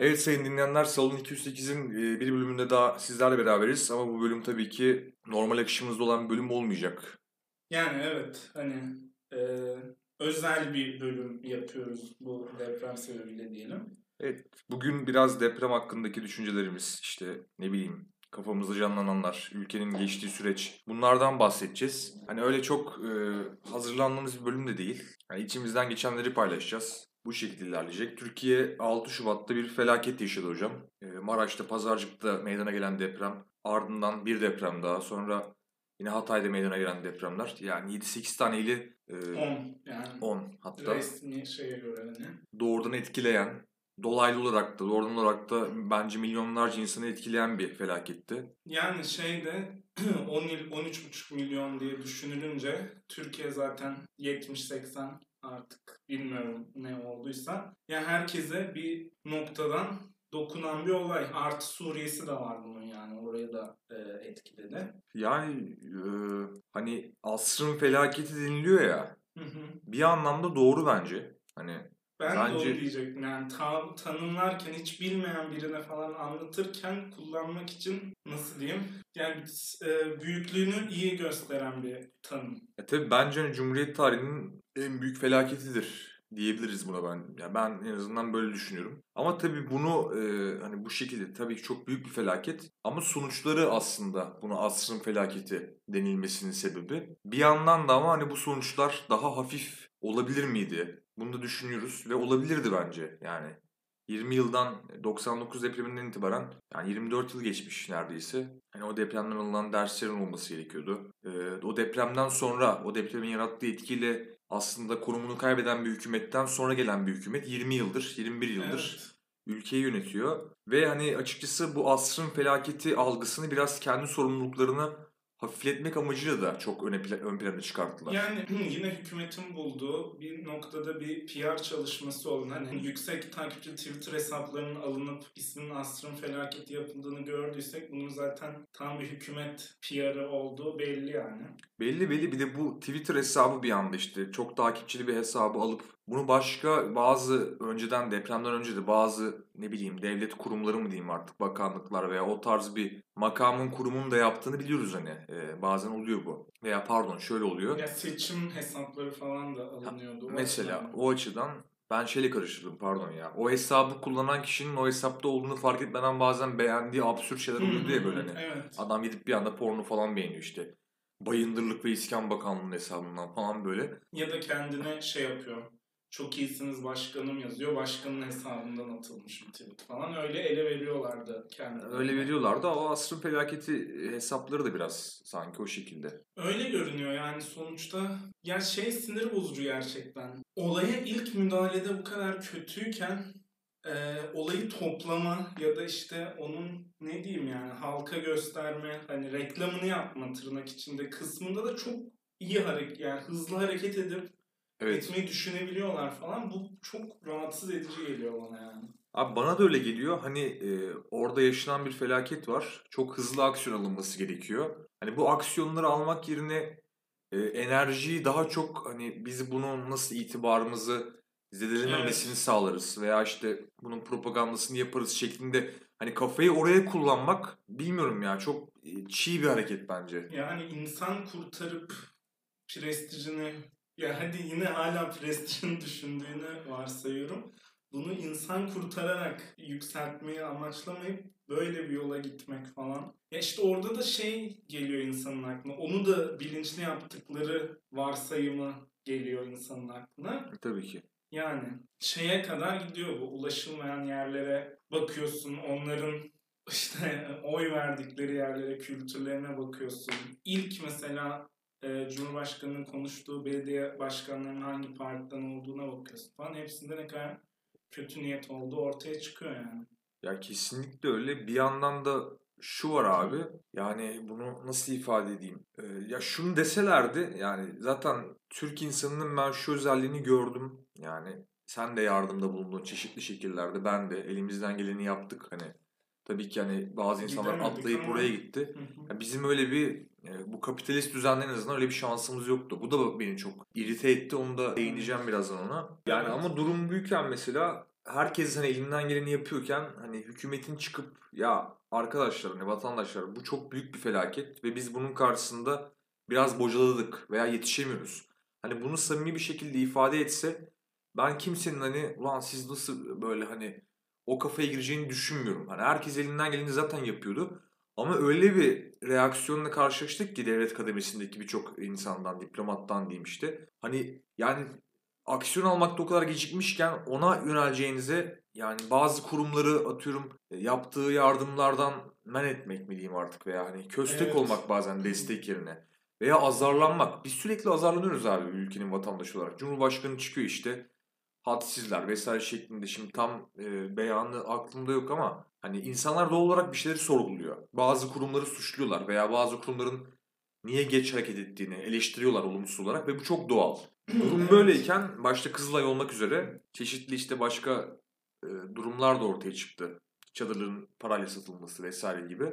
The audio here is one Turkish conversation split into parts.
Evet sayın dinleyenler Salon 208'in e, bir bölümünde daha sizlerle beraberiz ama bu bölüm tabii ki normal akışımızda olan bir bölüm olmayacak. Yani evet hani e, özel bir bölüm yapıyoruz bu deprem sebebiyle diyelim. Evet bugün biraz deprem hakkındaki düşüncelerimiz işte ne bileyim kafamızda canlananlar, ülkenin geçtiği süreç bunlardan bahsedeceğiz. Hani öyle çok e, hazırlandığımız bir bölüm de değil. Yani içimizden geçenleri paylaşacağız. Bu şekilde ilerleyecek. Türkiye 6 Şubat'ta bir felaket yaşadı hocam. E, Maraş'ta, Pazarcık'ta meydana gelen deprem. Ardından bir deprem daha. Sonra yine Hatay'da meydana gelen depremler. Yani 7-8 taneyli e, 10 yani 10 hatta resmi şeye göre hani. doğrudan etkileyen, dolaylı olarak da, doğrudan olarak da bence milyonlarca insanı etkileyen bir felaketti. Yani şeyde 10 il 13,5 milyon diye düşünülünce Türkiye zaten 70-80 artık bilmiyorum ne olduysa. Yani herkese bir noktadan dokunan bir olay. Artı Suriye'si de var bunun yani orayı da e, etkiledi. Yani e, hani asrın felaketi deniliyor ya, Hı hı. bir anlamda doğru bence. Hani Ben de Bence- onu diyecektim yani ta, tanımlarken hiç bilmeyen birine falan anlatırken kullanmak için nasıl diyeyim yani e, büyüklüğünü iyi gösteren bir tanım. E tabii bence hani Cumhuriyet tarihinin en büyük felaketidir diyebiliriz buna ben. Ya ben en azından böyle düşünüyorum. Ama tabii bunu e, hani bu şekilde tabii ki çok büyük bir felaket ama sonuçları aslında buna asrın felaketi denilmesinin sebebi. Bir yandan da ama hani bu sonuçlar daha hafif olabilir miydi? Bunu da düşünüyoruz ve olabilirdi bence yani. 20 yıldan 99 depreminden itibaren yani 24 yıl geçmiş neredeyse. Hani o depremden alınan derslerin olması gerekiyordu. Ee, o depremden sonra o depremin yarattığı etkiyle aslında konumunu kaybeden bir hükümetten sonra gelen bir hükümet 20 yıldır, 21 yıldır Evet. ülkeyi yönetiyor. Ve hani açıkçası bu asrın felaketi algısını biraz kendi sorumluluklarını hafifletmek amacıyla da çok öne pla- ön plana çıkarttılar. Yani yine hükümetin bulduğu bir noktada bir PR çalışması olan hani yüksek takipçi Twitter hesaplarının alınıp isminin asrın felaketi yapıldığını gördüysek bunun zaten tam bir hükümet PR'ı olduğu belli yani. Belli belli bir de bu Twitter hesabı bir anda işte çok takipçili bir hesabı alıp bunu başka bazı önceden depremden önce de bazı ne bileyim devlet kurumları mı diyeyim artık bakanlıklar veya o tarz bir makamın kurumunun da yaptığını biliyoruz hani Ee, bazen oluyor bu veya pardon şöyle oluyor Ya seçim hesapları falan da alınıyordu. O mesela açıdan. o açıdan ben şeyle karıştırdım pardon ya o hesabı kullanan kişinin o hesapta olduğunu fark etmeden bazen beğendiği absürt şeyler oluyordu ya böyle hani Evet. adam gidip bir anda porno falan beğeniyor işte Bayındırlık ve İskan Bakanlığı'nın hesabından falan böyle Ya da kendine şey yapıyor. Çok iyisiniz başkanım yazıyor. Başkanın hesabından atılmış bir tweet falan. Öyle ele veriyorlardı kendilerine. Öyle veriyorlardı ama asrın felaketi hesapları da biraz sanki o şekilde. Öyle görünüyor yani sonuçta. Ya şey sinir bozucu gerçekten. Olaya ilk müdahalede bu kadar kötüyken e, olayı toplama ya da işte onun ne diyeyim yani halka gösterme hani reklamını yapma tırnak içinde kısmında da çok iyi hareket yani hızlı hareket edip Evet. etmeyi düşünebiliyorlar falan. Bu çok rahatsız edici geliyor bana yani. Abi bana da öyle geliyor. Hani e, orada yaşanan bir felaket var. Çok hızlı aksiyon alınması gerekiyor. Hani bu aksiyonları almak yerine e, enerjiyi daha çok hani biz bunun nasıl itibarımızı zedelememesini Evet. sağlarız veya işte bunun propagandasını yaparız şeklinde hani kafayı oraya kullanmak bilmiyorum ya çok e, çiğ bir hareket bence. Yani insan kurtarıp prestijini ya hadi yine hala prestijini düşündüğünü varsayıyorum. Bunu insan kurtararak yükseltmeyi amaçlamayıp böyle bir yola gitmek falan. Ya işte orada da şey geliyor insanın aklına. Onu da bilinçli yaptıkları varsayımı geliyor insanın aklına. E, tabii ki. Yani şeye kadar gidiyor bu ulaşılmayan yerlere bakıyorsun onların işte oy verdikleri yerlere kültürlerine bakıyorsun. İlk mesela e, Cumhurbaşkanı'nın konuştuğu belediye başkanlarının hangi partiden olduğuna bakıyorsun falan. Hepsinde ne kadar kötü niyet olduğu ortaya çıkıyor yani. Ya kesinlikle öyle. Bir yandan da şu var abi. Yani bunu nasıl ifade edeyim? Ee, ya şunu deselerdi yani zaten Türk insanının ben şu özelliğini gördüm. Yani sen de yardımda bulundun çeşitli şekillerde. Ben de elimizden geleni yaptık hani. Tabii ki hani bazı insanlar Gidemedik atlayıp ama- oraya gitti. Hı hı. Ya bizim öyle bir e, bu kapitalist düzende en azından öyle bir şansımız yoktu. Bu da beni çok irite etti. Onu da değineceğim birazdan ona. Yani Evet. ama durum büyükken mesela herkes hani elinden geleni yapıyorken hani hükümetin çıkıp ya arkadaşlar hani vatandaşlar bu çok büyük bir felaket ve biz bunun karşısında biraz bocaladık veya yetişemiyoruz. Hani bunu samimi bir şekilde ifade etse ben kimsenin hani ulan siz nasıl böyle hani o kafaya gireceğini düşünmüyorum. Hani herkes elinden geleni zaten yapıyordu. Ama öyle bir reaksiyonla karşılaştık ki devlet kademesindeki birçok insandan, diplomattan diyeyim işte. Hani yani aksiyon almakta o kadar gecikmişken ona yöneleceğinize yani bazı kurumları atıyorum e, yaptığı yardımlardan men etmek mi diyeyim artık veya hani köstek Evet. olmak bazen destek yerine veya azarlanmak. Biz sürekli azarlanıyoruz abi ülkenin vatandaşı olarak. Cumhurbaşkanı çıkıyor işte hadsizler vesaire şeklinde şimdi tam e, beyanı aklımda yok ama hani insanlar doğal olarak bir şeyleri sorguluyor. Bazı kurumları suçluyorlar veya bazı kurumların niye geç hareket ettiğini eleştiriyorlar olumsuz olarak ve bu çok doğal. Durum böyleyken başta Kızılay olmak üzere çeşitli işte başka e, durumlar da ortaya çıktı. Çadırların parayla satılması vesaire gibi.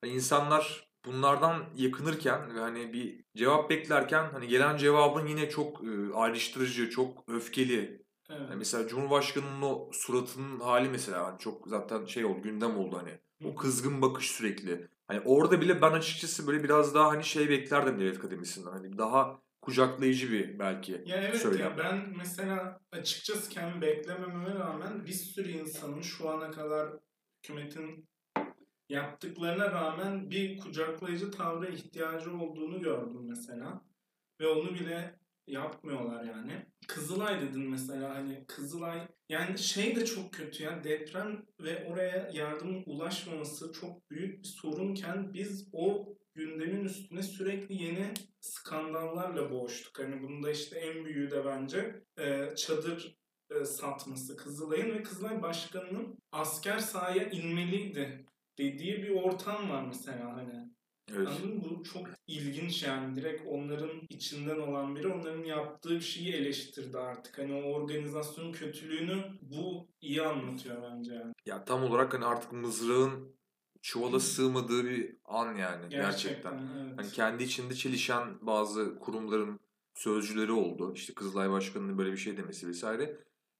Hani insanlar bunlardan yakınırken ve hani bir cevap beklerken hani gelen cevabın yine çok e, ayrıştırıcı, çok öfkeli. Evet. Yani mesela Cumhurbaşkanı'nın o suratının hali mesela hani çok zaten şey oldu, gündem oldu hani. O kızgın bakış sürekli. Hani orada bile ben açıkçası böyle biraz daha hani şey beklerdim devlet akademisinden. Hani daha kucaklayıcı bir belki Ya evet söylem. ya ben mesela açıkçası kendi beklemememe rağmen bir sürü insanın şu ana kadar hükümetin yaptıklarına rağmen bir kucaklayıcı tavra ihtiyacı olduğunu gördüm mesela. Ve onu bile yapmıyorlar yani. Kızılay dedin mesela hani Kızılay yani şey de çok kötü ya deprem ve oraya yardımın ulaşmaması çok büyük bir sorunken biz o gündemin üstüne sürekli yeni skandallarla boğuştuk. Hani bunda işte en büyüğü de bence e, çadır e, satması Kızılay'ın ve Kızılay Başkanı'nın asker sahaya inmeliydi dediği bir ortam var mesela hani. Evet. Anladın mı? Bu çok ilginç yani. Direkt onların içinden olan biri onların yaptığı bir şeyi eleştirdi artık. Hani o organizasyonun kötülüğünü bu iyi anlatıyor bence yani. Ya tam olarak hani artık mızrağın çuvala sığmadığı bir an yani gerçekten. Gerçekten, evet. Hani kendi içinde çelişen bazı kurumların sözcüleri oldu. İşte Kızılay Başkanı'nın böyle bir şey demesi vesaire.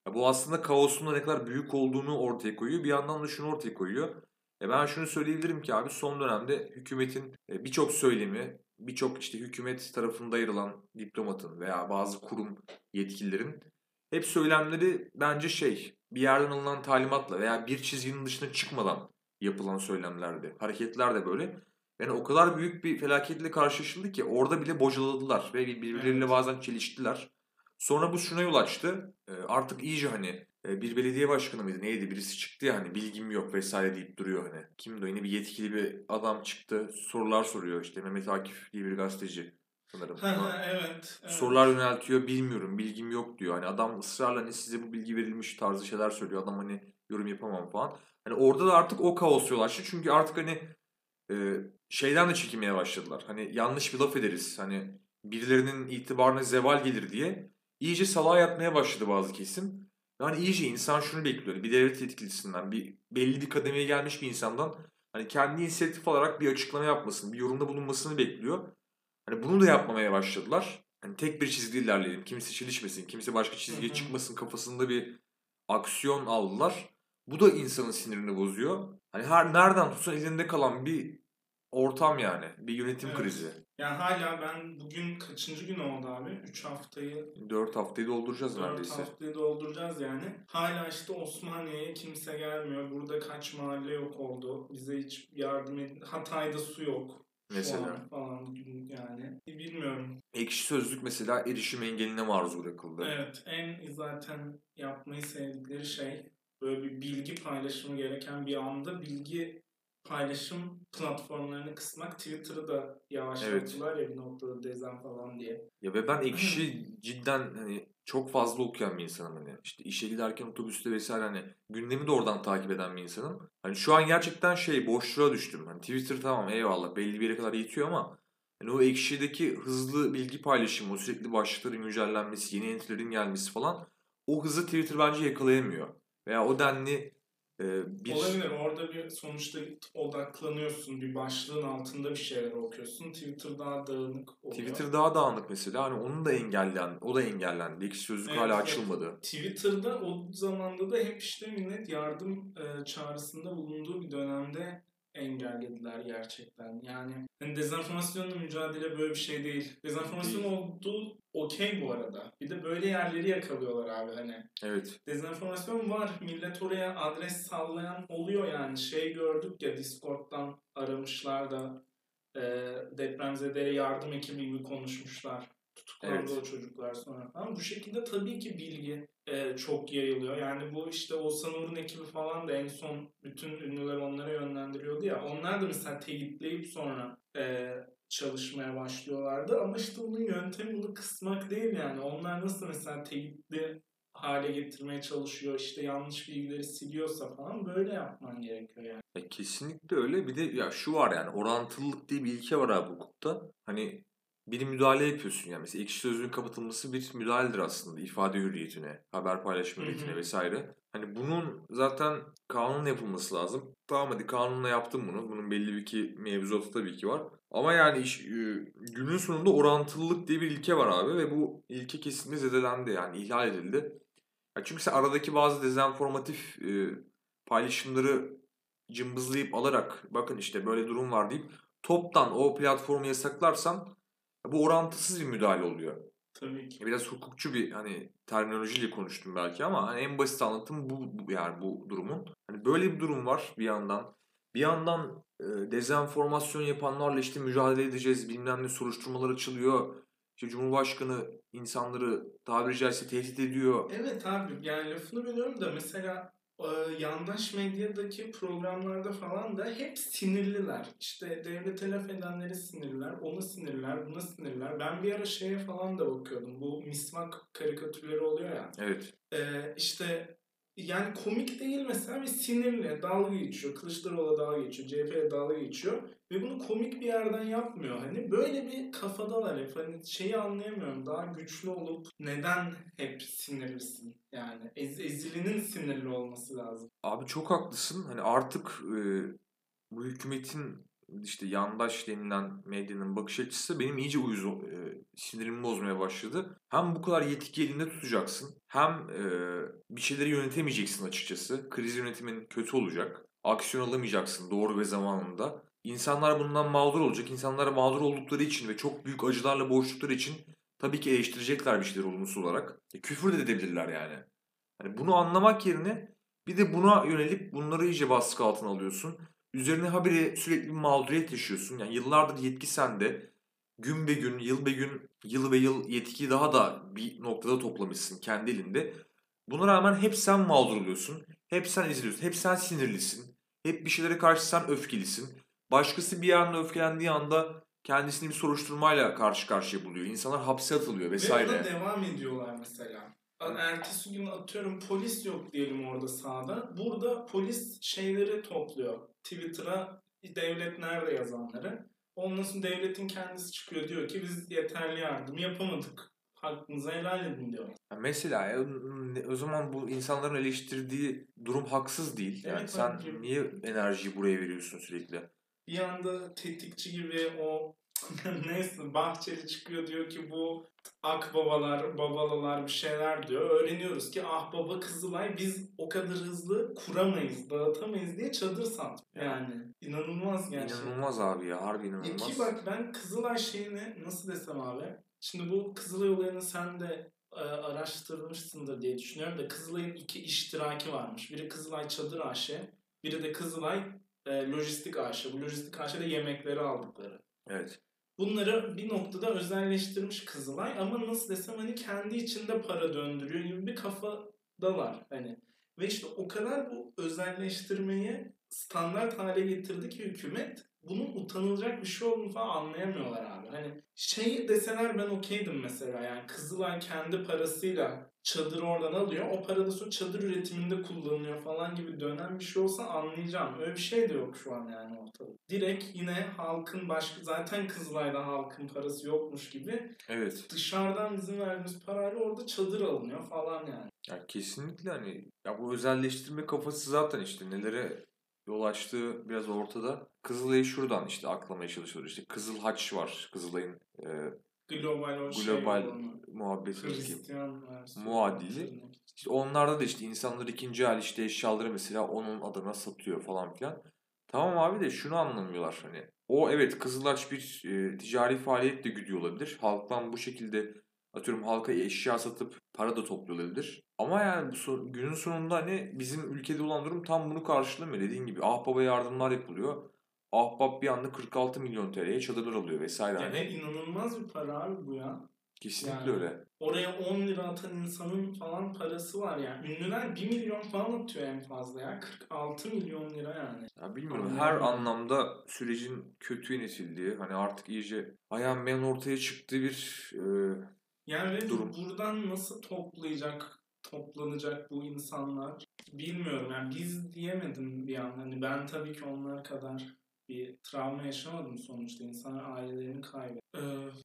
Ya bu aslında kaosun ne kadar büyük olduğunu ortaya koyuyor. Bir yandan da şunu ortaya koyuyor. E ben şunu söyleyebilirim ki abi son dönemde hükümetin e, birçok söylemi, birçok işte hükümet tarafında yer alan diplomatın veya bazı kurum yetkililerin hep söylemleri bence şey bir yerden alınan talimatla veya bir çizginin dışına çıkmadan yapılan söylemlerdi. Hareketler de böyle. Yani o kadar büyük bir felaketle karşılaşıldı ki orada bile bocaladılar ve birbirleriyle Evet. bazen çeliştiler. Sonra bu şuna yol açtı. E, Artık iyice hani bir belediye başkanı mıydı neydi birisi çıktı ya hani bilgim yok vesaire deyip duruyor hani. Kimdi o yine bir yetkili bir adam çıktı sorular soruyor işte Mehmet Akif diye bir gazeteci sanırım. Ha, evet, evet. Sorular yöneltiyor bilmiyorum bilgim yok diyor. Hani adam ısrarla hani size bu bilgi verilmiş tarzı şeyler söylüyor. Adam hani yorum yapamam falan. Hani orada da artık o kaos yol açtı. Çünkü artık hani e, şeyden de çekinmeye başladılar. Hani yanlış bir laf ederiz. Hani birilerinin itibarına zeval gelir diye iyice salağa yatmaya başladı bazı kesim. Yani iyice insan şunu bekliyor. Bir devlet yetkilisinden, bir belli bir kademeye gelmiş bir insandan hani kendi inisiyatif alarak bir açıklama yapmasını, bir yorumda bulunmasını bekliyor. Hani bunu da yapmamaya başladılar. Hani tek bir çizgide ilerleyelim. Kimse çelişmesin, kimse başka çizgiye Hı hı. çıkmasın kafasında bir aksiyon aldılar. Bu da insanın sinirini bozuyor. Hani her nereden tutsan elinde kalan bir ortam yani. Bir yönetim Evet. krizi. Yani hala ben bugün kaçıncı gün oldu abi? 3 haftayı 4 haftayı dolduracağız 4 neredeyse. haftayı dolduracağız yani. Hala işte Osmaniye'ye kimse gelmiyor. Burada kaç mahalle yok oldu. Bize hiç yardım edin. Hatay'da su yok. Mesela. an falan yani. Bilmiyorum. Ekşi Sözlük mesela erişim engeline maruz bırakıldı. Evet en zaten yapmayı sevdikleri şey böyle bir bilgi paylaşımı gereken bir anda bilgi paylaşım platformlarını kısmak. Twitter'ı da yavaşlattılar ya bir noktada dezen falan diye. Ya ve ben ekşi cidden hani çok fazla okuyan bir insanım hani. İşte işe giderken otobüste vesaire hani gündemi de oradan takip eden bir insanım. Hani şu an gerçekten şey boşluğa düştüm. Hani Twitter tamam eyvallah belli bir yere kadar yetiyor ama hani o ekşideki hızlı bilgi paylaşımı, o sürekli başlıkların güncellenmesi, yeni entry'lerin gelmesi falan o hızı Twitter bence yakalayamıyor. Veya o denli bir Olabilir. Orada bir sonuçta odaklanıyorsun. Bir başlığın altında bir şeyler okuyorsun. Twitter daha dağınık oluyor. Twitter daha dağınık mesela. Hani onun da engellen, o da engellendi. Ekşi Sözlük Evet, hala açılmadı. Twitter'da o zamanda da hep işte millet yardım e, çağrısında bulunduğu bir dönemde engellediler gerçekten. Yani hani dezenformasyonla mücadele böyle bir şey değil. Dezenformasyon olduğu okey bu arada. Bir de böyle yerleri yakalıyorlar abi hani. Evet. Dezenformasyon var. Millet oraya adres sallayan oluyor yani. Şey gördük ya Discord'dan aramışlar da e, depremzedelere yardım ekibi gibi konuşmuşlar. Tutuklandı Evet. o çocuklar sonra falan. Bu şekilde tabii ki bilgi e, çok yayılıyor. Yani bu işte Oğuzhan Uğur'un ekibi falan da en son bütün ünlüler onlara yönlendiriyordu ya. Onlar da mesela teyitleyip sonra e, çalışmaya başlıyorlardı. Ama işte bunun yöntemi bunu kısmak değil yani. Onlar nasıl mesela teyitli hale getirmeye çalışıyor. işte yanlış bilgileri siliyorsa falan böyle yapman gerekiyor yani. Ya kesinlikle öyle. Bir de ya şu var yani orantılılık diye bir ilke var abi hukukta. Hani bir müdahale yapıyorsun yani. Mesela ekşi sözlüğün kapatılması bir müdahaledir aslında. ifade hürriyetine, haber paylaşma hürriyetine vesaire. Hani bunun zaten kanun yapılması lazım. Tamam hadi kanunla yaptım bunu. Bunun belli bir ki mevzuatı tabii ki var. Ama yani iş, e, günün sonunda orantılılık diye bir ilke var abi ve bu ilke kesinlikle zedelendi yani ihlal edildi. Ya çünkü sen aradaki bazı dezenformatif e, paylaşımları cımbızlayıp alarak bakın işte böyle durum var deyip toptan o platformu yasaklarsan bu orantısız bir müdahale oluyor. Tabii ki. Biraz hukukçu bir hani terminolojiyle konuştum belki ama hani en basit anlatım bu, bu yani bu durumun. Hani böyle bir durum var bir yandan. Bir yandan e, dezenformasyon yapanlarla işte mücadele edeceğiz bilmem ne soruşturmalar açılıyor. İşte Cumhurbaşkanı insanları tabiri caizse tehdit ediyor. Evet abi yani lafını biliyorum da mesela yandaş medyadaki programlarda falan da hep sinirliler. İşte devlete laf edenleri sinirliler, ona sinirliler, buna sinirliler. Ben bir ara şeye falan da bakıyordum. Bu misvak karikatürleri oluyor ya. Evet. E, işte yani komik değil mesela ve sinirli, dalga geçiyor. Kılıçdaroğlu'na dalga geçiyor, CHP'ye dalga geçiyor. Ve bunu komik bir yerden yapmıyor. Hani böyle bir kafadalar hep. Hani şeyi anlayamıyorum. Daha güçlü olup neden hep sinirlisin? Yani ez, ezilinin sinirli olması lazım. Abi çok haklısın. Hani artık e, bu hükümetin işte yandaş denilen medyanın bakış açısı benim iyice uyuz e, sinirimi bozmaya başladı. Hem bu kadar yetki elinde tutacaksın hem e, bir şeyleri yönetemeyeceksin açıkçası. Kriz yönetimin kötü olacak. Aksiyon alamayacaksın doğru ve zamanında. İnsanlar bundan mağdur olacak. İnsanlar mağdur oldukları için ve çok büyük acılarla boğuştukları için tabii ki eleştirecekler bir şeyleri olumsuz olarak. E, küfür de edebilirler yani. Hani bunu anlamak yerine bir de buna yönelip bunları iyice baskı altına alıyorsun. Üzerine habire sürekli bir mağduriyet yaşıyorsun. Yani yıllardır yetki sende. Gün be gün, yıl be gün, yıl be yıl yetkiyi daha da bir noktada toplamışsın kendi elinde. Buna rağmen hep sen mağdur oluyorsun. Hep sen eziliyorsun. Hep sen sinirlisin. Hep bir şeylere karşı sen öfkelisin. Başkası bir anda öfkelendiği anda kendisini bir soruşturmayla karşı karşıya buluyor. İnsanlar hapse atılıyor Ve vesaire. ona devam ediyorlar mesela. Ertesi gün atıyorum polis yok diyelim orada sahada. Burada polis şeyleri topluyor. Twitter'a devlet nerede yazanları. Ondan sonra devletin kendisi çıkıyor diyor ki biz yeterli yardım yapamadık. Hakkınızı helal edin diyor. Ya mesela o zaman bu insanların eleştirdiği durum haksız değil. Yani Evet, sen bence. niye enerjiyi buraya veriyorsun sürekli? Bir anda tetikçi gibi o neyse Bahçeli çıkıyor diyor ki bu akbabalar, babalalar bir şeyler diyor. Öğreniyoruz ki ah baba Kızılay biz o kadar hızlı kuramayız, dağıtamayız diye çadır sattık. Yani inanılmaz gerçekten. İnanılmaz abi ya harbi inanılmaz. ki bak ben Kızılay şeyini nasıl desem abi. Şimdi bu Kızılay olayını sen de e, araştırmışsındır diye düşünüyorum da Kızılay'ın iki iştiraki varmış. Biri Kızılay Çadır AŞ, biri de Kızılay e, Lojistik AŞ. Bu Lojistik AŞ'de yemekleri aldıkları. Evet. Bunları bir noktada özelleştirmiş Kızılay ama nasıl desem hani kendi içinde para döndürüyor gibi bir kafadalar hani. Ve işte o kadar bu özelleştirmeyi standart hale getirdi ki hükümet bunun utanılacak bir şey olduğunu falan anlayamıyorlar abi. Hani şey deseler ben okeydim mesela yani Kızılay kendi parasıyla çadır oradan alıyor. O para da sonra çadır üretiminde kullanılıyor falan gibi dönen bir şey olsa anlayacağım. Öyle bir şey de yok şu an yani ortada. Direkt yine halkın başka zaten Kızılay'da halkın parası yokmuş gibi Evet. dışarıdan bizim verdiğimiz parayla orada çadır alınıyor falan yani. Ya kesinlikle hani ya bu özelleştirme kafası zaten işte nelere yol açtığı biraz ortada. Kızılay'ı şuradan işte aklamaya çalışıyorlar. İşte Kızıl Haç var. Kızılay'ın e, Global o şey global Hristiyan versiyonu. muadili. İşte onlarda da işte insanlar ikinci el işte eşyaları mesela onun adına satıyor falan filan. Tamam abi de şunu anlamıyorlar hani. O evet Kızılaç bir e, ticari faaliyet de güdüyor olabilir. Halktan bu şekilde atıyorum halka eşya satıp para da topluyor olabilir. Ama yani bu son- günün sonunda hani bizim ülkede olan durum tam bunu karşılamıyor. Dediğin gibi Ahbap'a yardımlar yapılıyor. Ahbap bir anda 46 milyon TL'ye çadırlar alıyor vesaire. Yani Hani inanılmaz bir para abi bu ya. kesinlikle yani- öyle. Oraya 10 lira atan insanın falan parası var yani. Ünlüler 1 milyon falan atıyor en fazla ya. 46 milyon lira yani. Ya bilmiyorum Anladım. her anlamda sürecin kötü yönetildiği hani artık iyice ayan beyan ortaya çıktığı bir e, Yani Durum. buradan nasıl toplayacak, toplanacak bu insanlar bilmiyorum. Yani biz diyemedim bir an. Hani ben tabii ki onlar kadar bir travma yaşamadım sonuçta. İnsanlar ailelerini kaybetti. Ee,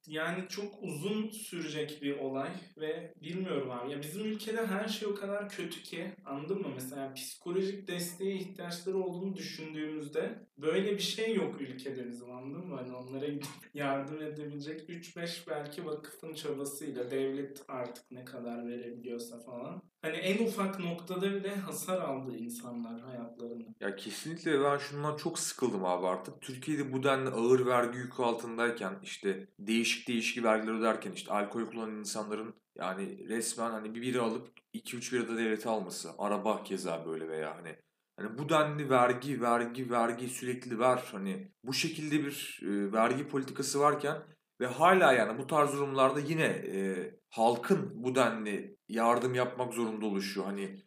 yani çok uzun sürecek bir olay ve bilmiyorum abi. Ya bizim ülkede her şey o kadar kötü ki anladın mı? Mesela psikolojik desteğe ihtiyaçları olduğunu düşündüğümüzde böyle bir şey yok ülkede bizim anladın mı? Hani onlara yardım edebilecek 3-5 belki vakıfın çabasıyla devlet artık ne kadar verebiliyorsa falan. Hani en ufak noktada bile hasar aldı insanlar hayatlarında. ya kesinlikle ben şundan çok sıkıldım abi artık. Türkiye'de bu denli ağır vergi yükü altındayken işte değişik değişik vergiler öderken işte alkol kullanan insanların yani resmen hani bir bira alıp 2-3 bira da devlete alması. Araba keza böyle veya hani Hani bu denli vergi, vergi, vergi sürekli ver. Hani bu şekilde bir e, vergi politikası varken ve hala yani bu tarz durumlarda yine e, halkın bu denli yardım yapmak zorunda oluşuyor. Hani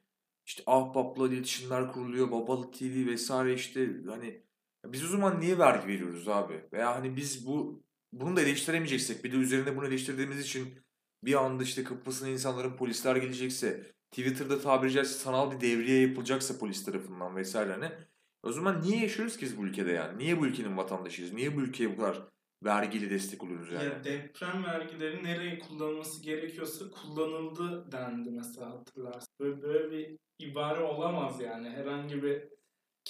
işte Ahbap'la iletişimler kuruluyor, Babalı TV vesaire işte hani biz o zaman niye vergi veriyoruz abi? Veya hani biz bu bunu da eleştiremeyeceksek bir de üzerine bunu eleştirdiğimiz için bir anda işte kapısına insanların polisler gelecekse Twitter'da tabiri caizse sanal bir devriye yapılacaksa polis tarafından vesaire hani o zaman niye yaşıyoruz ki biz bu ülkede yani? Niye bu ülkenin vatandaşıyız? Niye bu ülkeye bu kadar vergili destek oluyoruz yani? Ya deprem vergileri nereye kullanılması gerekiyorsa kullanıldı dendi mesela hatırlarsın. Böyle, böyle bir ibare olamaz yani. Herhangi bir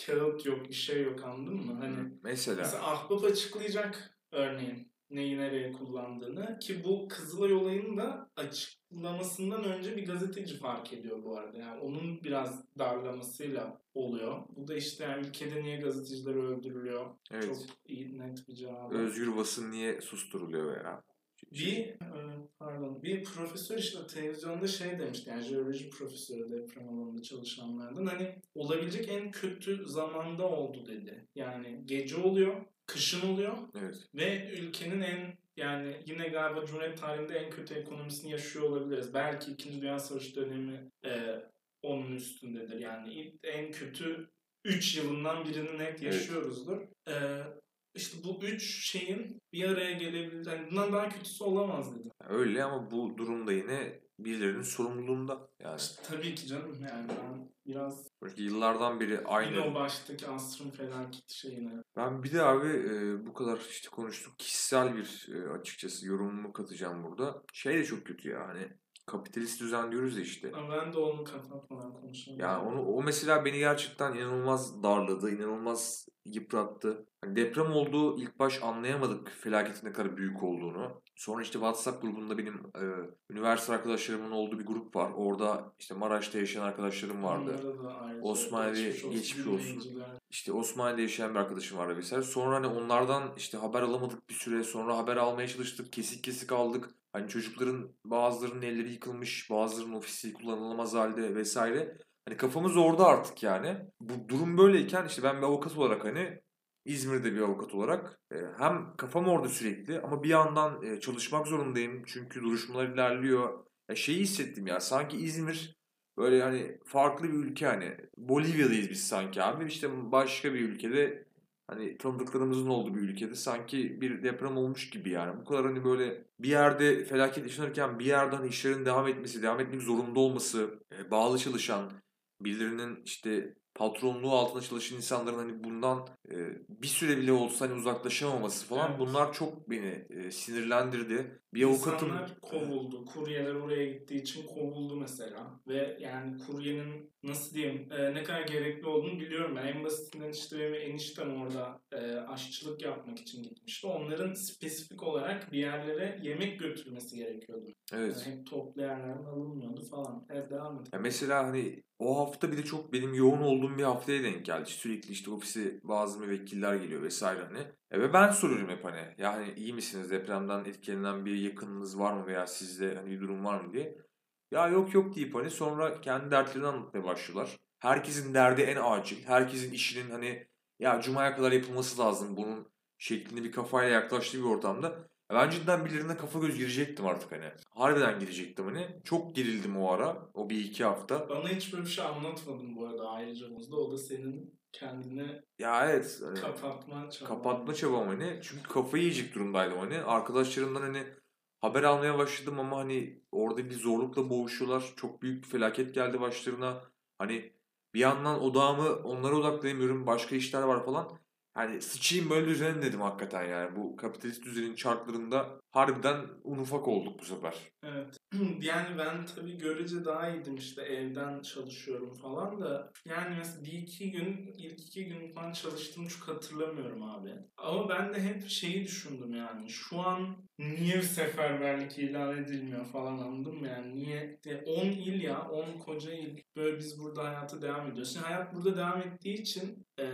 kağıt yok, bir şey yok anladın mı? Hani Mesela. Mesela Ahbap açıklayacak örneğin neyi nereye kullandığını ki bu Kızılay olayını da açıklamasından önce bir gazeteci fark ediyor bu arada. Yani onun biraz darlamasıyla oluyor. Bu da işte yani ülkede niye gazeteciler öldürülüyor? Evet. Çok iyi net bir cevabı. Özgür basın niye susturuluyor veya? Bir pardon bir profesör işte televizyonda şey demişti yani jeoloji profesörü deprem alanında çalışanlardan hani olabilecek en kötü zamanda oldu dedi. Yani gece oluyor, kışın oluyor Evet. ve ülkenin en yani yine galiba Cumhuriyet tarihinde en kötü ekonomisini yaşıyor olabiliriz. Belki 2. Dünya Savaşı dönemi e, onun üstündedir. Yani en kötü 3 yılından birini net yaşıyoruzdur. E, işte bu üç şeyin bir araya gelebilir. Yani bundan daha kötüsü olamaz dedi. Öyle ama bu durumda yine birilerinin sorumluluğunda. Yani İşte tabii ki canım yani ben biraz Çünkü yıllardan beri yine o aynı. baştaki asrın felaketi şeyine. Ben bir de abi e, bu kadar işte konuştuk. Kişisel bir e, açıkçası yorumumu katacağım burada. Şey de çok kötü ya hani kapitalist düzen diyoruz ya işte. Ama ben de onu kapatmadan konuşalım. Yani onu o mesela beni gerçekten inanılmaz darladı, inanılmaz yıprattı. Hani deprem olduğu ilk baş anlayamadık felaketin ne kadar büyük olduğunu. Sonra işte WhatsApp grubunda benim e, üniversite arkadaşlarımın olduğu bir grup var. Orada işte Maraş'ta yaşayan arkadaşlarım vardı. Osmaniye geçmiş olsun olsun. İşte Osmaniye'de yaşayan bir arkadaşım vardı vesaire. Sonra hani onlardan işte haber alamadık bir süre. Sonra haber almaya çalıştık. Kesik kesik aldık. Hani çocukların bazılarının elleri yıkılmış, bazılarının ofisi kullanılamaz halde vesaire. Hani kafamız orada artık yani. Bu durum böyleyken işte ben bir avukat olarak hani İzmir'de bir avukat olarak e, hem kafam orada sürekli ama bir yandan e, çalışmak zorundayım. Çünkü duruşmalar ilerliyor. Ya şeyi hissettim ya sanki İzmir Böyle hani farklı bir ülke hani Bolivya'dayız biz sanki abi. İşte başka bir ülkede hani tanıdıklarımızın olduğu bir ülkede sanki bir deprem olmuş gibi yani. Bu kadar hani böyle bir yerde felaket yaşanırken bir yerden işlerin devam etmesi, devam etmek zorunda olması, e, bağlı çalışan, birilerinin işte patronluğu altında çalışan insanların hani bundan e, bir süre bile olsa hani uzaklaşamaması falan Evet. bunlar çok beni e, sinirlendirdi. Bir avukatım İnsanlar kovuldu. Kuryeler oraya gittiği için kovuldu mesela. Ve yani kuryenin nasıl diyeyim e, ne kadar gerekli olduğunu biliyorum ben. En basitinden işte benim eniştem orada e, aşçılık yapmak için gitmişti. Onların spesifik olarak bir yerlere yemek götürmesi gerekiyordu. evet. Yani hep toplu yerlerden alınmıyordu falan. Evet devam. Ya mesela hani o hafta bir de çok benim yoğun olduğum bir haftaya denk geldi. Sürekli işte ofise bazı müvekkiller geliyor vesaire hani. E ve ben soruyorum hep hani yani iyi misiniz depremden etkilenen bir yakınınız var mı veya sizde hani bir durum var mı diye. Ya yok yok deyip hani sonra kendi dertlerini anlatmaya başlıyorlar. Herkesin derdi en acil. Herkesin işinin hani ya cumaya kadar yapılması lazım bunun şeklinde bir kafayla yaklaştığı bir ortamda. Ben cidden birilerine kafa göz girecektim artık hani. Harbiden girecektim hani. Çok gerildim o ara. O bir iki hafta. Bana hiç böyle bir şey anlatmadın bu arada ayrıcamızda. O da senin kendini Ya evet. Hani kapatma çaban. kapatma çabam hani. Çünkü kafayı yiyecek durumdaydım hani. Arkadaşlarımdan hani haber almaya başladım ama hani orada bir zorlukla boğuşuyorlar. Çok büyük bir felaket geldi başlarına. Hani bir yandan odağımı onlara odaklayamıyorum. Başka işler var falan. Hani sıçayım böyle düzen dedim hakikaten yani. Bu kapitalist düzenin çarklarında harbiden un ufak olduk bu sefer. Evet. Yani ben tabii görece daha iyiydim işte evden çalışıyorum falan da yani mesela bir iki gün ilk iki gün falan çalıştığımı çok hatırlamıyorum abi. Ama ben de hep şeyi düşündüm yani şu an niye seferberlik ilan edilmiyor falan anladın mı yani niye 10 il ya 10 koca il böyle biz burada hayata devam ediyoruz. Şimdi hayat burada devam ettiği için e,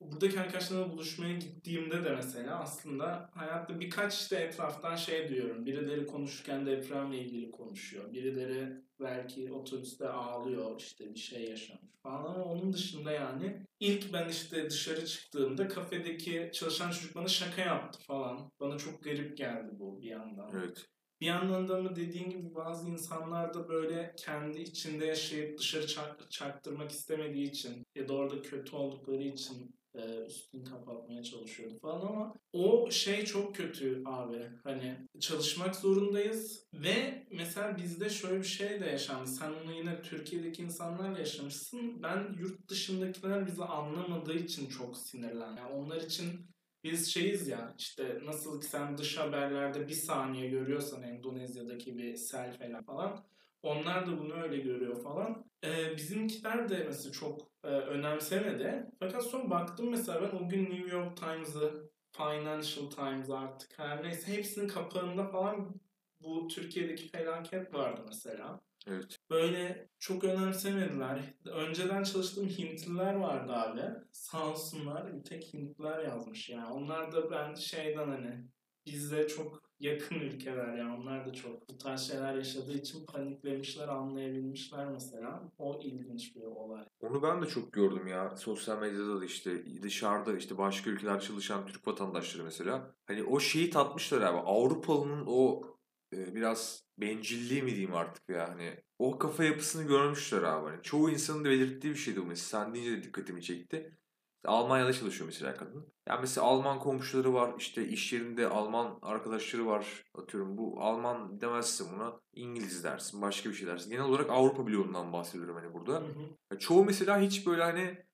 buradaki arkadaşlarımla buluşmaya gittiğimde de mesela aslında hayatta birkaç işte etraftan şey duyuyorum. Birileri konuşurken depremle ilgili konuşuyor. Birileri belki otobüste ağlıyor işte bir şey yaşamış falan ama onun dışında yani ilk ben işte dışarı çıktığımda kafedeki çalışan çocuk bana şaka yaptı falan. Bana çok garip geldi bu bir yandan. Evet. Bir yandan da ama dediğin gibi bazı insanlar da böyle kendi içinde yaşayıp dışarı çak- çaktırmak istemediği için ya da orada kötü oldukları için e, üstünü kapatmaya çalışıyordu falan ama o şey çok kötü abi. Hani çalışmak zorundayız ve mesela bizde şöyle bir şey de yaşandı. Sen onu yine Türkiye'deki insanlarla yaşamışsın. Ben yurt dışındakiler bizi anlamadığı için çok sinirlendim. Yani onlar için biz şeyiz ya işte nasıl ki sen dış haberlerde bir saniye görüyorsan Endonezya'daki bir sel falan falan onlar da bunu öyle görüyor falan. Ee, bizimkiler de mesela çok e, önemsemedi. Fakat sonra baktım mesela ben o gün New York Times'ı, Financial Times artık her neyse hepsinin kapağında falan bu Türkiye'deki felaket vardı mesela. Evet. Böyle çok önemsemediler. Önceden çalıştığım Hintliler vardı abi. Sağ olsunlar bir tek Hintliler yazmış yani. Onlar da ben şeyden hani bizde çok yakın ülkeler yani. Onlar da çok bu tarz şeyler yaşadığı için paniklemişler, anlayabilmişler mesela. O ilginç bir olay. Onu ben de çok gördüm ya. Sosyal medyada da işte dışarıda işte başka ülkeler çalışan Türk vatandaşları mesela. Hani o şeyi tatmışlar abi. Avrupalı'nın o e, biraz bencilliği mi diyeyim artık ya hani o kafa yapısını görmüşler abi. Hani çoğu insanın da belirttiği bir şeydi bu mesela. Sen deyince de dikkatimi çekti. Almanya'da çalışıyor mesela kadın. Yani mesela Alman komşuları var, işte iş yerinde Alman arkadaşları var. Atıyorum bu Alman demezsin buna, İngiliz dersin, başka bir şey dersin. Genel olarak Avrupa bloğundan bahsediyorum hani burada. Hı hı. Çoğu mesela hiç böyle hani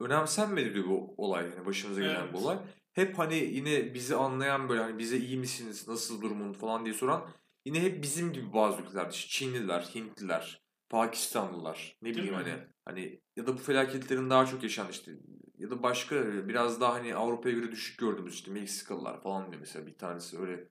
önemsenmedi diyor bu olay yani başımıza gelen Evet. bu olay. Hep hani yine bizi anlayan böyle hani bize iyi misiniz, nasıl durumun falan diye soran yine hep bizim gibi bazı ülkeler Çinliler, Hintliler, Pakistanlılar ne Değil bileyim mi? hani hani ya da bu felaketlerin daha çok yaşanan işte ya da başka biraz daha hani Avrupa'ya göre düşük gördüğümüz işte Meksikalılar falan diyor mesela bir tanesi öyle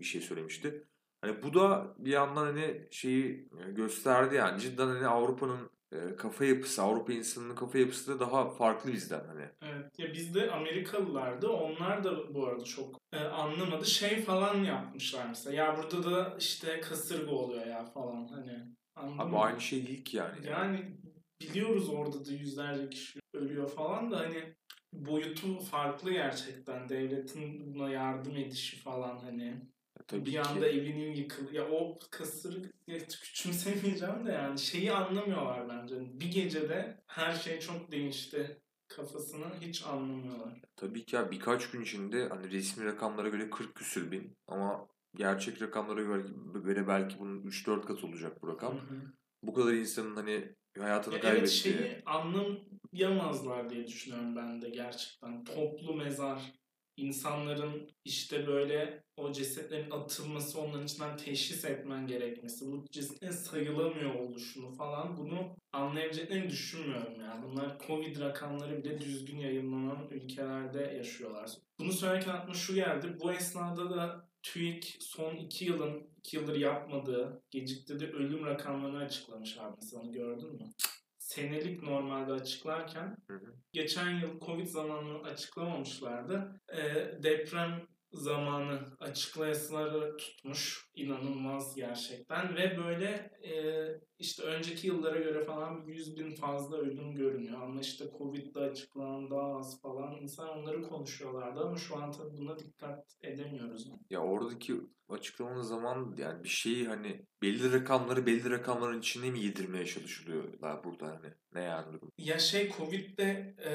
bir şey söylemişti. Hani bu da bir yandan hani şeyi e, gösterdi yani cidden hani Avrupa'nın e, kafa yapısı, Avrupa insanının kafa yapısı da daha farklı bizden hani. Evet. Ya bizde Amerikalılardı. Onlar da bu arada çok e, anlamadı. Şey falan yapmışlar mesela. Ya burada da işte kasırga oluyor ya falan hani. Anladın Abi mı? aynı şey değil ki yani. Yani biliyoruz orada da yüzlerce kişi ölüyor falan da hani boyutu farklı gerçekten. Devletin buna yardım edişi falan hani. Tabii bir ki. anda evinin yıkıl ya o kasırı küçümsemeyeceğim de yani şeyi anlamıyorlar bence. Bir gecede her şey çok değişti kafasını hiç anlamıyorlar. Tabii ki ya birkaç gün içinde hani resmi rakamlara göre 40 küsür bin ama gerçek rakamlara göre, belki bunun 3-4 katı olacak bu rakam. Hı hı. Bu kadar insanın hani hayatını Ya evet kaybettiği. şeyi anlayamazlar diye düşünüyorum ben de gerçekten. Toplu mezar, insanların işte böyle o cesetlerin atılması, onların içinden teşhis etmen gerekmesi, bu cesetlerin sayılamıyor oluşunu falan bunu anlayabileceklerini düşünmüyorum yani. Bunlar Covid rakamları bile düzgün yayınlanan ülkelerde yaşıyorlar. Bunu söylerken aklıma şu geldi. Bu esnada da TÜİK son iki yılın, iki yıldır yapmadığı, geciktirdiği ölüm rakamlarını açıklamış abi. Onu gördün mü? Senelik normalde açıklarken Hı hı. geçen yıl Covid zamanını açıklamamışlardı. Ee, deprem zamanı açıklayasıları tutmuş. İnanılmaz gerçekten. Ve böyle e, işte önceki yıllara göre falan 100 bin fazla ölüm görünüyor. Ama işte Covid'de açıklanan daha az falan. İnsan onları konuşuyorlardı ama şu an tabii buna dikkat edemiyoruz. Ya oradaki açıklamanın zaman yani bir şeyi hani belli rakamları belli rakamların içine mi yedirmeye çalışılıyorlar burada hani ne yani? Ya şey Covid'de e,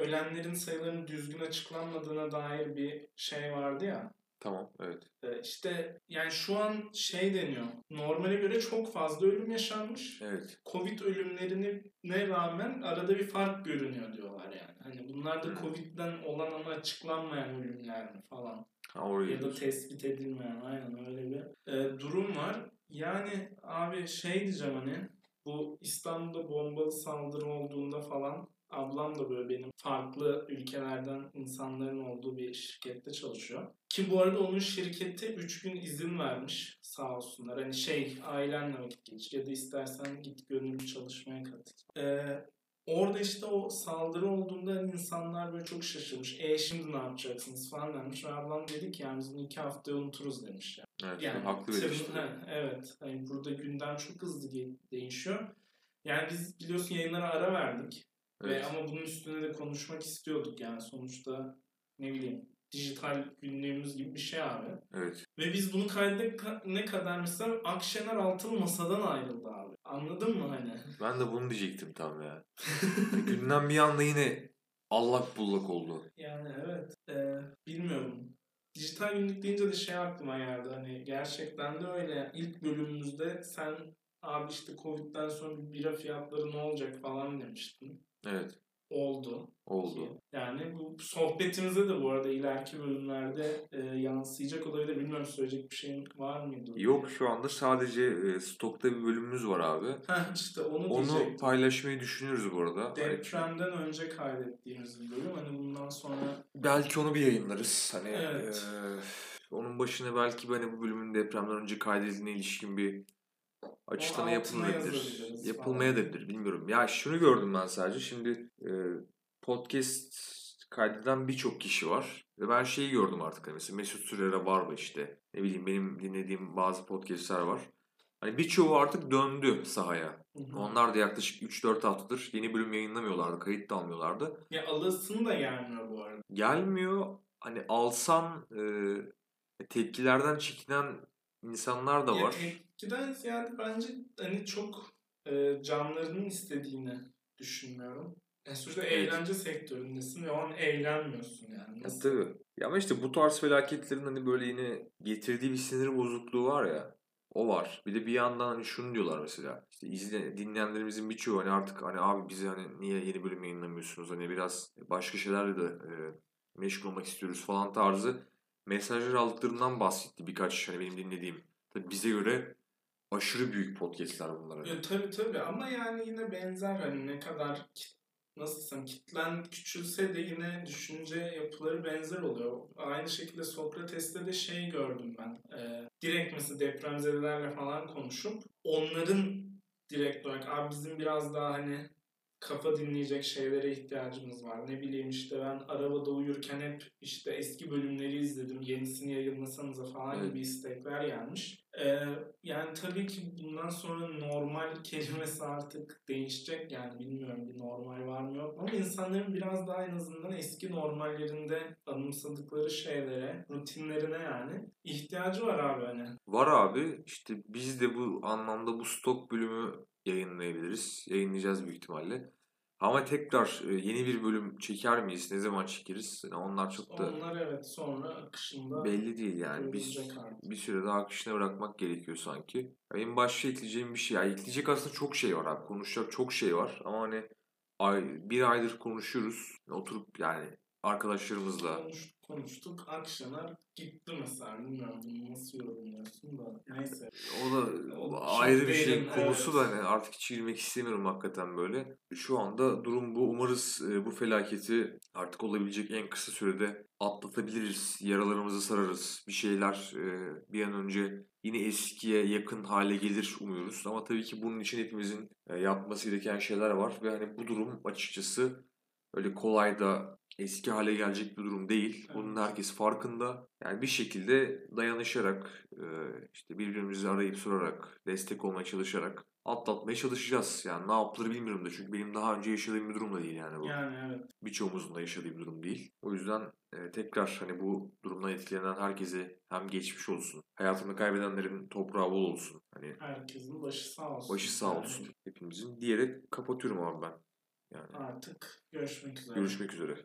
ölenlerin sayılarının düzgün açıklanmadığına dair bir şey vardı ya. Tamam evet. E, işte yani şu an şey deniyor. Normale göre çok fazla ölüm yaşanmış. Evet. Covid ölümlerine rağmen arada bir fark görünüyor diyorlar yani. Hani bunlar da Hmm. Covid'den olan ama açıklanmayan ölümler mi falan. Ha oraya Ya da tespit edilmeyen aynen öyle bir e, durum var. Yani abi şey diyeceğim hani bu İstanbul'da bombalı saldırı olduğunda falan ablam da böyle benim farklı ülkelerden insanların olduğu bir şirkette çalışıyor. Ki bu arada onun şirketi 3 gün izin vermiş sağ olsunlar. Hani şey ailenle vakit geçir ya da istersen git gönüllü çalışmaya katıl. Ee, Orada işte o saldırı olduğunda insanlar böyle çok şaşırmış. E şimdi ne yapacaksınız falan demiş. Ve ablam dedi ki yani biz bunu iki haftaya unuturuz demiş. Yani. Evet. Yani haklı eleştiri. ha, evet. Hani burada gündem çok hızlı değişiyor. Yani biz biliyorsun yayınlara ara verdik. Ve Evet. ama bunun üstüne de konuşmak istiyorduk yani sonuçta ne bileyim dijital günlüğümüz gibi bir şey abi. Evet. Ve biz bunu kaydetene kadar mesela Akşener Altın masadan ayrıldı abi. Anladın mı hani? Ben de bunu diyecektim tam ya. Günden bir anda yine allak bullak oldu. Yani evet. Ee, bilmiyorum. Dijital günlük deyince de şey aklıma geldi. Hani gerçekten de öyle. İlk bölümümüzde sen abi işte Covid'den sonra bir bira fiyatları ne olacak falan demiştin. Evet. Oldu. Oldu. Yani bu sohbetimize de bu arada ileriki bölümlerde e, yansıyacak olabilir. Bilmiyorum söyleyecek bir şeyin var mıydı? Yok şu anda sadece e, stokta bir bölümümüz var abi. Heh, işte onu, Onu diyecektim. paylaşmayı düşünüyoruz bu arada. Depremden önce kaydettiğimiz bir bölüm. Hani bundan sonra belki onu bir yayınlarız. Hani Evet. eee, onun başına belki hani bu bölümün depremden önce kaydedildiğine ilişkin bir açıklama yapılabilir. Yapılmaya da bilir bilmiyorum. Ya şunu gördüm ben sadece. Şimdi e, podcast kaydeden birçok kişi var. Ve ben şeyi gördüm artık. Hani mesela Mesut Sürer'e var mı işte. Ne bileyim benim dinlediğim bazı podcastler var. Hani birçoğu artık döndü sahaya. Hı hı. Onlar da yaklaşık 3-4 haftadır yeni bölüm yayınlamıyorlardı. Kayıt da almıyorlardı. Ya alasın da gelmiyor bu arada. Gelmiyor. Hani alsan e, tepkilerden çekinen insanlar da Ya var. tepkiden ziyade bence hani çok e, canlarının istediğini düşünmüyorum. Yani sonuçta Evet. eğlence sektöründesin ve o an eğlenmiyorsun yani. Ya Nasıl? tabii. Ya ama işte bu tarz felaketlerin hani böyle yine getirdiği bir sinir bozukluğu var ya. O var. Bir de bir yandan hani şunu diyorlar mesela. İşte izle, dinleyenlerimizin birçoğu hani artık hani abi bize hani niye yeni bölüm yayınlamıyorsunuz? Hani biraz başka şeylerle de e, meşgul olmak istiyoruz falan tarzı mesajlar aldıklarından bahsetti birkaç hani benim dinlediğim. Tabii bize göre aşırı büyük podcastler bunlar. hani. Ya, tabii tabii ama yani yine benzer hani ne kadar nasıl desem kitlen küçülse de yine düşünce yapıları benzer oluyor. Aynı şekilde Sokrates'te de şey gördüm ben. Ee, direkt mesela depremzedelerle falan konuşup onların direkt olarak abi bizim biraz daha hani kafa dinleyecek şeylere ihtiyacımız var. Ne bileyim işte ben arabada uyurken hep işte eski bölümleri izledim. Yenisini yayınlasanıza falan Evet. gibi istekler gelmiş. Ee, yani tabii ki bundan sonra normal kelimesi artık değişecek. Yani bilmiyorum bir normal var mı yok mu. Ama insanların biraz daha en azından eski normallerinde anımsadıkları şeylere, rutinlerine yani ihtiyacı var abi hani. Var abi işte biz de bu anlamda bu stok bölümü yayınlayabiliriz. Yayınlayacağız büyük ihtimalle. Ama tekrar e, yeni bir bölüm çeker miyiz? Ne zaman çekeriz? Yani onlar çok da Onlar evet sonra akışında belli değil yani. Artık. bir süre daha akışına bırakmak gerekiyor sanki. Benim başka ekleyeceğim bir şey. Yani ekleyecek aslında çok şey var abi. Konuşacak çok şey var. Ama hani ay, bir aydır konuşuyoruz. Oturup yani arkadaşlarımızla Konuştuk, konuştuk. Akşener gitti mesela. Bilmiyorum bunu nasıl yorumluyorsun da. Neyse. O da O çok ayrı bir şey derin, konusu evet. da hani artık hiç girmek istemiyorum hakikaten böyle. Şu anda durum bu. Umarız e, bu felaketi artık olabilecek en kısa sürede atlatabiliriz. Yaralarımızı sararız. Bir şeyler e, bir an önce yine eskiye yakın hale gelir umuyoruz. Ama tabii ki bunun için hepimizin e, yapması gereken şeyler var. Ve hani bu durum açıkçası öyle kolay da eski hale gelecek bir durum değil. Bunun Evet. herkes farkında. Yani bir şekilde dayanışarak, e, işte birbirimizi arayıp sorarak, destek olmaya çalışarak atlatmaya çalışacağız. Yani ne yapılır bilmiyorum da çünkü benim daha önce yaşadığım bir durum da değil yani bu. Yani evet. Birçoğumuzun da yaşadığı bir durum değil. O yüzden e, tekrar hani bu durumdan etkilenen herkese hem geçmiş olsun, hayatını kaybedenlerin toprağı bol olsun. Hani Herkesin başı sağ olsun. başı sağ Yani olsun hepimizin diyerek kapatıyorum abi ben. Yani Artık görüşmek üzere. görüşmek üzere.